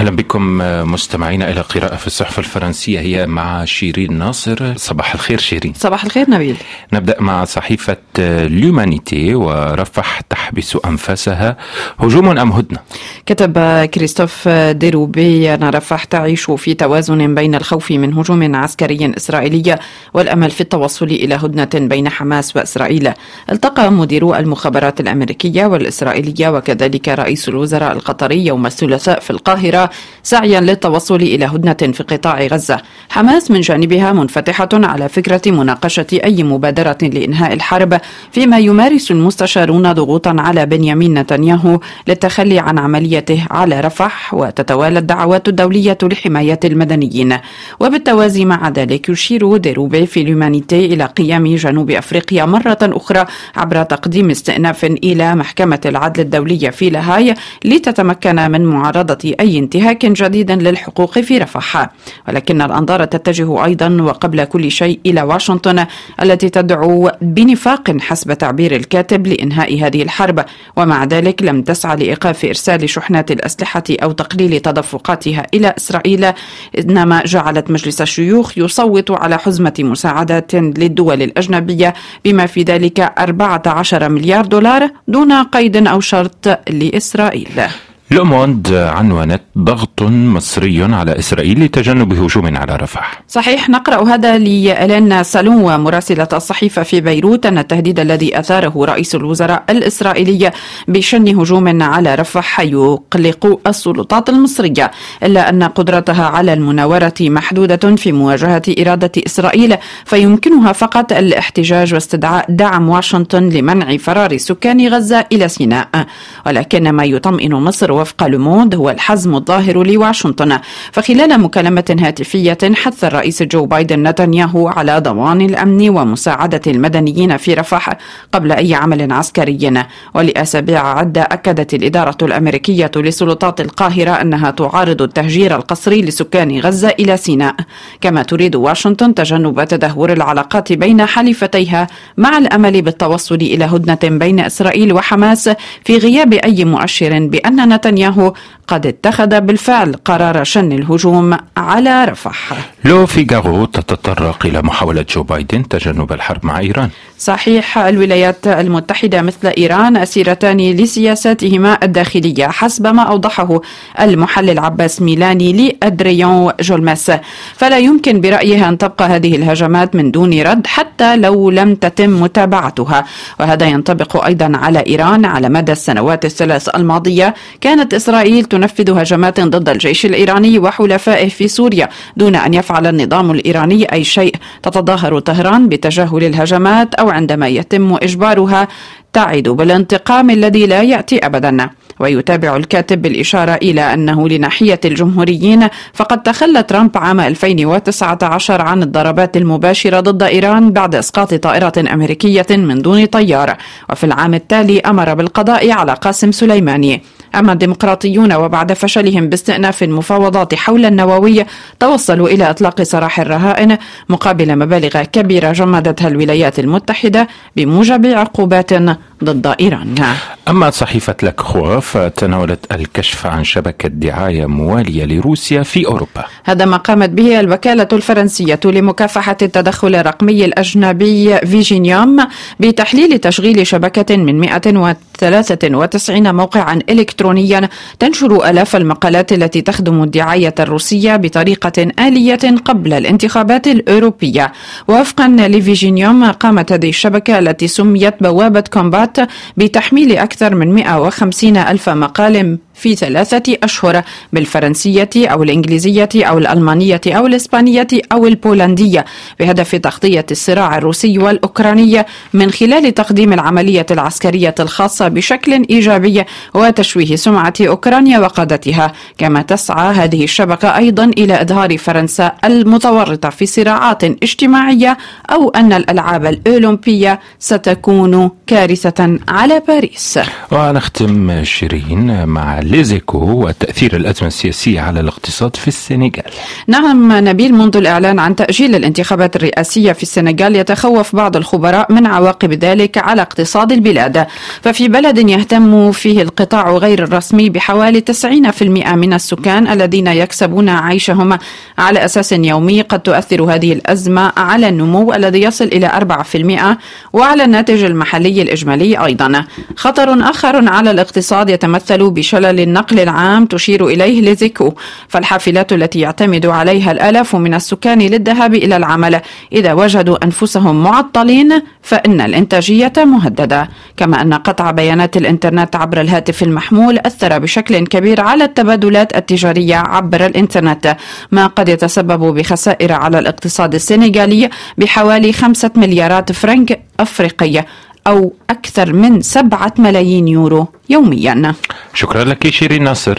أهلا بكم مستمعينا إلى قراءة في الصحف الفرنسية هي مع شيرين ناصر. صباح الخير شيرين. صباح الخير نبيل. نبدأ مع صحيفة لومانيتي ورفح تحبس أنفاسها. هجوم أم هدنة؟ كتب كريستوف ديروبي أن رفح تعيش في توازن بين الخوف من هجوم عسكري إسرائيلي والأمل في التوصل إلى هدنة بين حماس وإسرائيل. التقى مديرو المخابرات الأمريكية والإسرائيلية وكذلك رئيس الوزراء القطري يوم الثلاثاء في القاهرة سعيا للتوصل إلى هدنة في قطاع غزة. حماس من جانبها منفتحة على فكرة مناقشة أي مبادرة لإنهاء الحرب فيما يمارس المستشارون ضغوطا على بنيامين نتنياهو للتخلي عن عمليته على رفح وتتوالى الدعوات الدولية لحماية المدنيين. وبالتوازي مع ذلك يشير ديروبي في لومانيتي إلى قيام جنوب أفريقيا مرة أخرى عبر تقديم استئناف إلى محكمة العدل الدولية في لاهاي لتتمكن من معارضة أي انتهاك جديد للحقوق في رفح. ولكن الأنظار تتجه أيضا وقبل كل شيء إلى واشنطن التي تدعو بنفاق حسب تعبير الكاتب لإنهاء هذه الحرب. ومع ذلك لم تسعى لإيقاف إرسال شحنات الأسلحة أو تقليل تدفقاتها إلى إسرائيل إنما جعلت مجلس الشيوخ يصوت على حزمة مساعدات للدول الأجنبية بما في ذلك 14 مليار دولار دون قيد أو شرط لإسرائيل. لوموند عنونت ضغط مصري على إسرائيل لتجنب هجوم على رفح. صحيح نقرأ هذا لإيلين سالون مراسلة الصحيفة في بيروت أن التهديد الذي أثاره رئيس الوزراء الإسرائيلي بشن هجوم على رفح يقلق السلطات المصرية إلا أن قدرتها على المناورة محدودة في مواجهة إرادة إسرائيل فيمكنها فقط الاحتجاج واستدعاء دعم واشنطن لمنع فرار سكان غزة إلى سيناء. ولكن ما يطمئن مصر وفق لوموند هو الحزم الظاهر لواشنطن. فخلال مكالمة هاتفية حث الرئيس جو بايدن نتنياهو على ضمان الأمن ومساعدة المدنيين في رفح قبل أي عمل عسكري. ولأسابيع عدة أكدت الإدارة الأمريكية لسلطات القاهرة أنها تعارض التهجير القسري لسكان غزة إلى سيناء. كما تريد واشنطن تجنب تدهور العلاقات بين حليفتيها مع الأمل بالتوصل إلى هدنة بين إسرائيل وحماس في غياب أي مؤشر بأن نتنياهو قد اتخذ بالفعل قرار شن الهجوم على رفح. لو فيغارو تتطرق إلى محاولة جو بايدن تجنب الحرب مع إيران. صحيح الولايات المتحدة مثل إيران أسيرتان لسياساتهما الداخلية حسب ما أوضحه المحلل عباس ميلاني لأدريان جولماس. فلا يمكن برأيه أن تبقى هذه الهجمات من دون رد حتى لو لم تتم متابعتها. وهذا ينطبق أيضا على إيران على مدى السنوات الثلاث الماضية. كانت إسرائيل تنفذ هجمات ضد الجيش الإيراني وحلفائه في سوريا دون أن يفعل النظام الإيراني أي شيء. تتظاهر طهران بتجاهل الهجمات أو عندما يتم إجبارها تعد بالانتقام الذي لا يأتي أبدا. ويتابع الكاتب بالإشارة إلى أنه لناحية الجمهوريين فقد تخلى ترامب عام 2019 عن الضربات المباشرة ضد إيران بعد إسقاط طائرة أمريكية من دون طيار. وفي العام التالي أمر بالقضاء على قاسم سليماني. أما الديمقراطيون وبعد فشلهم باستئناف المفاوضات حول النووي توصلوا إلى إطلاق سراح الرهائن مقابل مبالغ كبيرة جمدتها الولايات المتحدة بموجب عقوبات ضد إيران. أما صحيفة لكخوا فتناولت الكشف عن شبكة دعاية موالية لروسيا في أوروبا. هذا ما قامت به الوكالة الفرنسية لمكافحة التدخل الرقمي الأجنبي فيجينيوم بتحليل تشغيل شبكة من 193 موقعا إلكترونيا. تنشر آلاف المقالات التي تخدم الدعاية الروسية بطريقة آلية قبل الانتخابات الأوروبية. وفقا لفيجينيوم قامت هذه الشبكة التي سميت بوابة كومبات بتحميل أكثر من 150 ألف مقال في ثلاثة أشهر بالفرنسية أو الإنجليزية أو الألمانية أو الإسبانية أو البولندية بهدف تغطية الصراع الروسي والأوكراني من خلال تقديم العملية العسكرية الخاصة بشكل إيجابي وتشويه سمعة أوكرانيا وقادتها. كما تسعى هذه الشبكة أيضا إلى إظهار فرنسا المتورطة في صراعات اجتماعية أو أن الألعاب الأولمبية ستكون كارثة على باريس. ونختم شيرين مع ليزيكو وتأثير الأزمة السياسية على الاقتصاد في السنغال. نعم نبيل منذ الإعلان عن تأجيل الانتخابات الرئاسية في السنغال يتخوف بعض الخبراء من عواقب ذلك على اقتصاد البلاد. ففي بلد يهتم فيه القطاع غير الرسمي بحوالي 90% من السكان الذين يكسبون عيشهم على أساس يومي قد تؤثر هذه الأزمة على النمو الذي يصل إلى 4% وعلى الناتج المحلي الإجمالي أيضا. خطر آخر على الاقتصاد يتمثل بشلل النقل العام تشير إليه ليزيكو فالحافلات التي يعتمد عليها الآلاف من السكان للذهاب إلى العمل. إذا وجدوا أنفسهم معطلين فإن الإنتاجية مهددة. كما أن قطع بيانات الإنترنت عبر الهاتف المحمول أثر بشكل كبير على التبادلات التجارية عبر الإنترنت ما قد يتسبب بخسائر على الاقتصاد السنغالي بحوالي خمسة مليارات فرنك أفريقية أو أكثر من سبعة ملايين يورو يوميا. شكرا لك شيرين ناصر.